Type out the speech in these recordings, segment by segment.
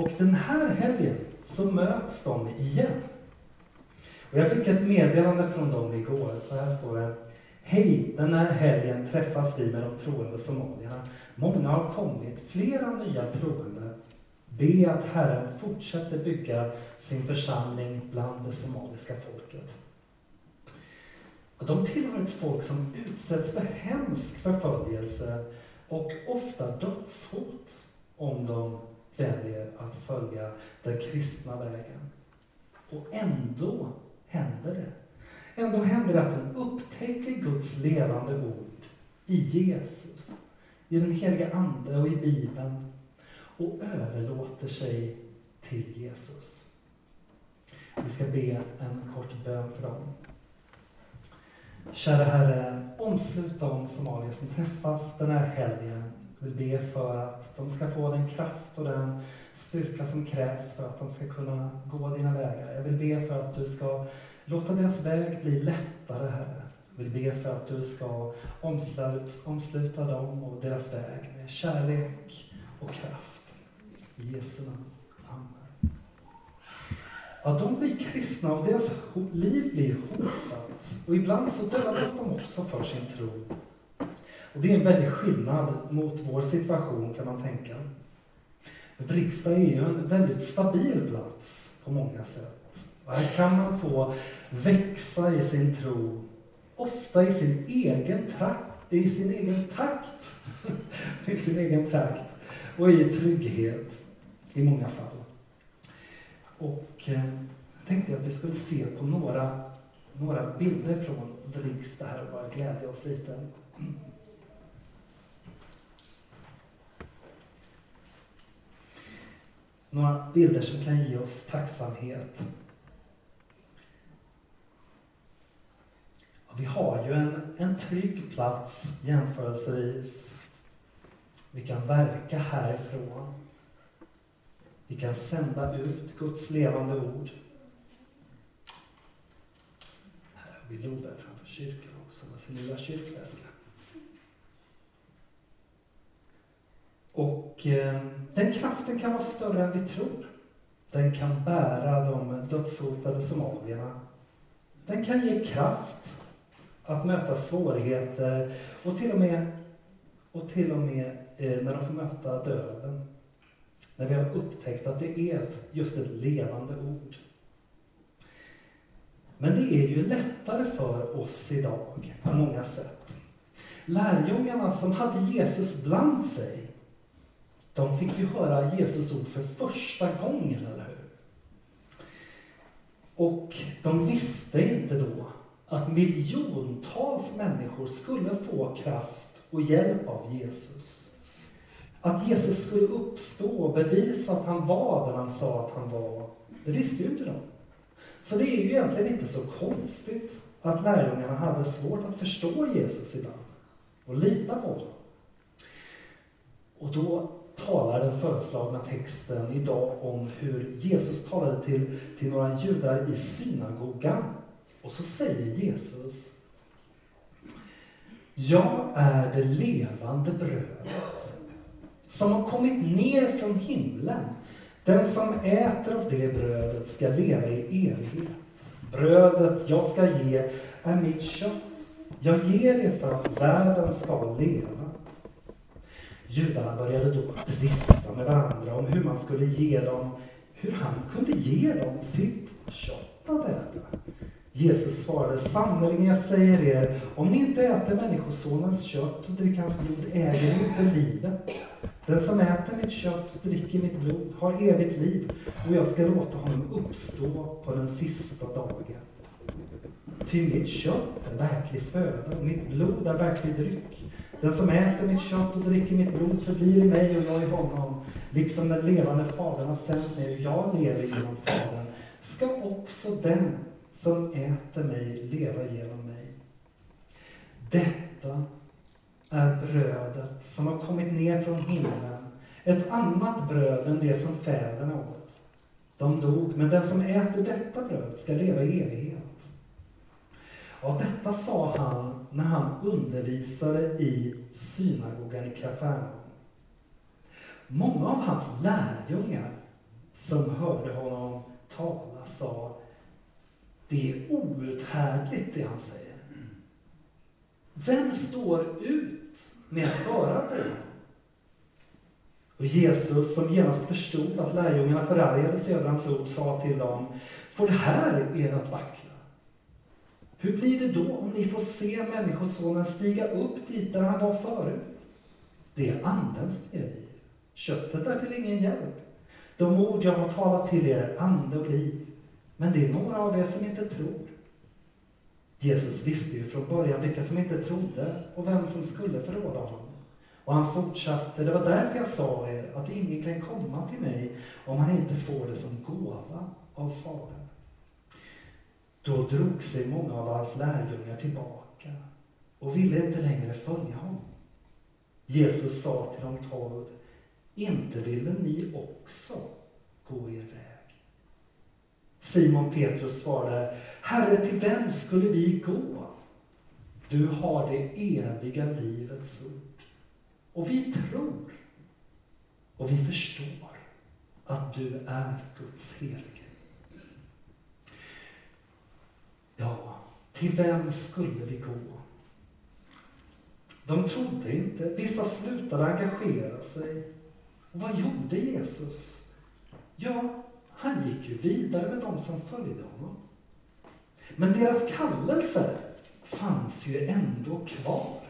Och den här helgen så möts de igen. Och jag fick ett meddelande från dem igår. Så här står det. Hej, den här helgen träffas vi med de troende somalierna. Många har kommit, flera nya troende. Be att Herren fortsätter bygga sin församling bland det somaliska folket. De tillhör ett folk som utsätts för hemsk förföljelse och ofta dödshot om de väljer att följa den kristna vägen. Och ändå händer det. Ändå händer det att de upptäcker Guds levande ord i Jesus, i den heliga Ande och i Bibeln och överlåter sig till Jesus. Vi ska be en kort bön för dem. Kära Herre, omslut de somalier som träffas den här helgen. Jag vill be för att de ska få den kraft och den styrka som krävs för att de ska kunna gå dina vägar. Jag vill be för att du ska låta deras väg bli lättare, Herre. Jag vill be för att du ska omslut, omsluta dem och deras väg med kärlek och kraft. I Jesu namn. Amen. Ja, de blir kristna och deras liv blir hotat. Och ibland så dödas de också för sin tro. Och det är en väldig skillnad mot vår situation kan man tänka. Riksdag är ju en väldigt stabil plats på många sätt. Och här kan man få växa i sin tro, ofta i sin egen trakt, i sin egen takt, i sin egen trakt och i trygghet i många fall. Och eh, jag tänkte att vi skulle se på några, några bilder från Vrigstad här och bara glädja oss lite. Några bilder som kan ge oss tacksamhet. Vi har ju en, en trygg plats jämförelsevis. Vi kan verka härifrån. Vi kan sända ut Guds levande ord. Här har vi Love framför kyrkan också med sin lilla kyrkväska. Och eh, den kraften kan vara större än vi tror. Den kan bära de dödshotade somalierna. Den kan ge kraft att möta svårigheter och till och med, och till och med eh, när de får möta döden. När vi har upptäckt att det är just ett levande ord. Men det är ju lättare för oss idag på många sätt. Lärjungarna som hade Jesus bland sig, de fick ju höra Jesus ord för första gången, eller hur? Och de visste inte då att miljontals människor skulle få kraft och hjälp av Jesus. Att Jesus skulle uppstå och bevisa att han var den han sa att han var, det visste ju inte de. Så det är ju egentligen inte så konstigt att lärjungarna hade svårt att förstå Jesus ibland och lita på honom. Och då talar den föreslagna texten idag om hur Jesus talade till, till några judar i synagogan. Och så säger Jesus Jag är det levande brödet som har kommit ner från himlen. Den som äter av det brödet ska leva i evighet. Brödet jag ska ge är mitt kött. Jag ger det för att världen ska leva. Judarna började då tvista med varandra om hur man skulle ge dem, hur han kunde ge dem sitt kött att äta. Jesus svarade, sannerligen jag säger er, om ni inte äter Människosonens kött och dricker hans blod äger ni inte livet. Den som äter mitt kött och dricker mitt blod har evigt liv och jag ska låta honom uppstå på den sista dagen. Ty mitt kött är verklig föda och mitt blod är verklig dryck. Den som äter mitt kött och dricker mitt blod förblir i mig och jag i honom. Liksom den levande Fadern har sänt mig och jag lever genom Fadern, ska också den som äter mig leva genom mig. Detta är brödet som har kommit ner från himlen, ett annat bröd än det som fäderna åt. De dog, men den som äter detta bröd ska leva i evighet. Och detta sa han när han undervisade i synagogan i Kafarnaum. Många av hans lärjungar som hörde honom tala sa det är outhärdligt det han säger. Vem står ut med att höra på honom? Och Jesus, som genast förstod att lärjungarna förargade sig över hans ord, sa till dem, får det här er att vackla? Hur blir det då om ni får se Människosonen stiga upp dit där han var förut? Det är Andens i Köttet är till ingen hjälp. De ord jag har talat till er är ande och liv. Men det är några av er som inte tror. Jesus visste ju från början vilka som inte trodde och vem som skulle förråda honom. Och han fortsatte, det var därför jag sa er att ingen kan komma till mig om han inte får det som gåva av Fadern. Då drog sig många av hans lärjungar tillbaka och ville inte längre följa honom. Jesus sa till de tolv, inte ville ni också gå er väg? Simon Petrus svarade, Herre, till vem skulle vi gå? Du har det eviga livets ord. Och vi tror och vi förstår att du är Guds helige. Ja, till vem skulle vi gå? De trodde inte. Vissa slutade engagera sig. Och vad gjorde Jesus? Ja, han gick ju vidare med de som följde honom. Men deras kallelse fanns ju ändå kvar.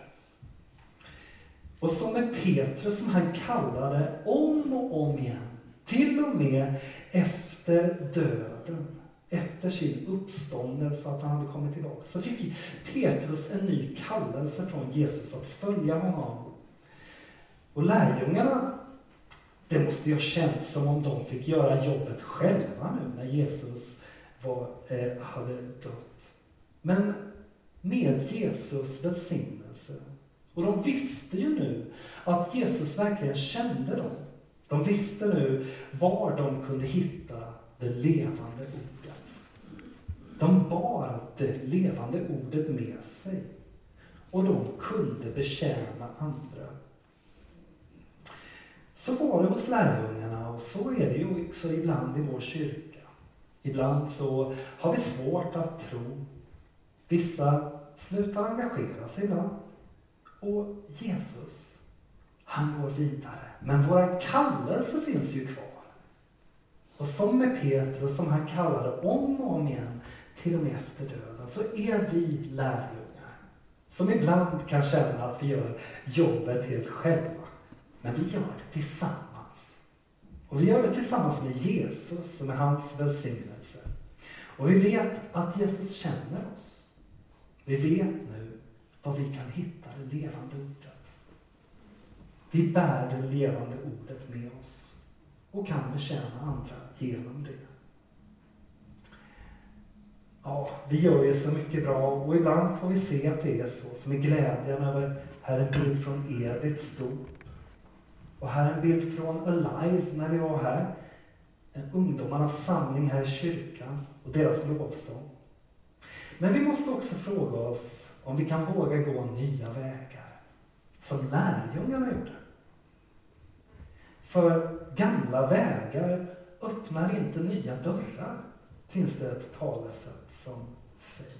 Och som med Petrus som han kallade om och om igen, till och med efter döden, efter sin uppståndelse, att han hade kommit tillbaka, så fick Petrus en ny kallelse från Jesus att följa honom. Och lärjungarna, det måste ju ha känts som om de fick göra jobbet själva nu när Jesus var, eh, hade dött. Men med Jesus välsignelse och de visste ju nu att Jesus verkligen kände dem. De visste nu var de kunde hitta det levande ordet. De bar det levande ordet med sig. Och de kunde betjäna andra. Så var det hos lärjungarna och så är det ju också ibland i vår kyrka. Ibland så har vi svårt att tro. Vissa slutar engagera sig ibland. Och Jesus, han går vidare. Men våra kallelse finns ju kvar. Och som med Petrus, som han kallade om och om igen, till och med efter döden, så är vi lärjungar. Som ibland kan känna att vi gör jobbet helt själva. Men vi gör det tillsammans. Och vi gör det tillsammans med Jesus och med hans välsignelse. Och vi vet att Jesus känner oss. Vi vet nu var vi kan hitta det levande ordet. Vi bär det levande ordet med oss och kan betjäna andra genom det. Ja, vi gör ju så mycket bra och ibland får vi se att det är så, som i glädjen över, här är en bild från Ediths dop. Och här är en bild från Alive när vi var här. En ungdomarnas samling här i kyrkan och deras lovsång. Men vi måste också fråga oss om vi kan våga gå nya vägar, som lärjungarna gjorde. För gamla vägar öppnar inte nya dörrar, finns det ett talesätt som säger.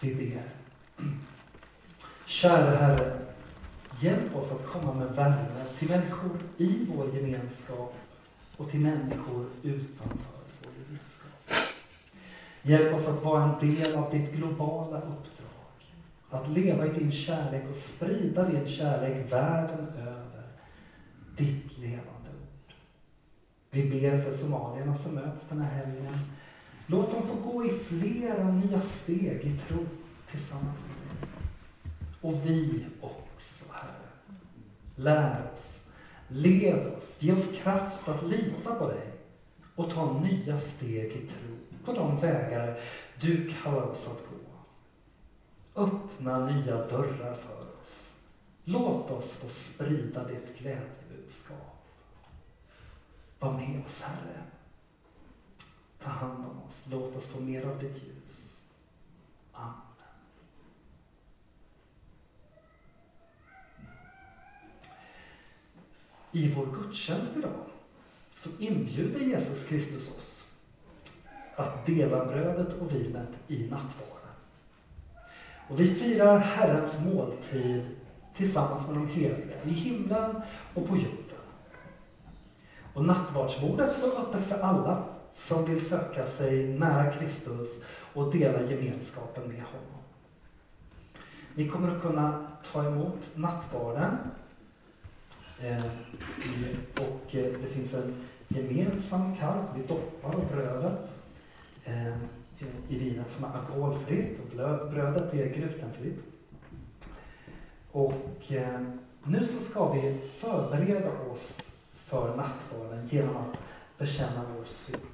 Vi ber. Kära Herre, hjälp oss att komma med värme till människor i vår gemenskap och till människor utanför. vår gemenskap. Hjälp oss att vara en del av ditt globala uppdrag. Att leva i din kärlek och sprida din kärlek världen över. Ditt levande. Vi ber för somalierna som möts den här helgen. Låt dem få gå i flera nya steg i tro tillsammans med dig. Och vi också, Herre. Lär oss, led oss, ge oss kraft att lita på dig och ta nya steg i tro på de vägar du kallar oss att gå. Öppna nya dörrar för oss. Låt oss få sprida ditt glädjebudskap. Var med oss, Herre. Ta hand om oss. Låt oss få mer av ditt ljus. Amen. i vår gudstjänst idag så inbjuder Jesus Kristus oss att dela brödet och vinet i nattvarden. Och vi firar Herrens måltid tillsammans med de heliga i himlen och på jorden. Och nattvardsbordet står öppet för alla som vill söka sig nära Kristus och dela gemenskapen med honom. Ni kommer att kunna ta emot nattvarden eh, och eh, det finns en gemensam kalk, vi doppar brödet eh, i vinet som är alkoholfritt och brödet är glutenfritt. Och nu så ska vi förbereda oss för nattvarden genom att bekänna vår synd.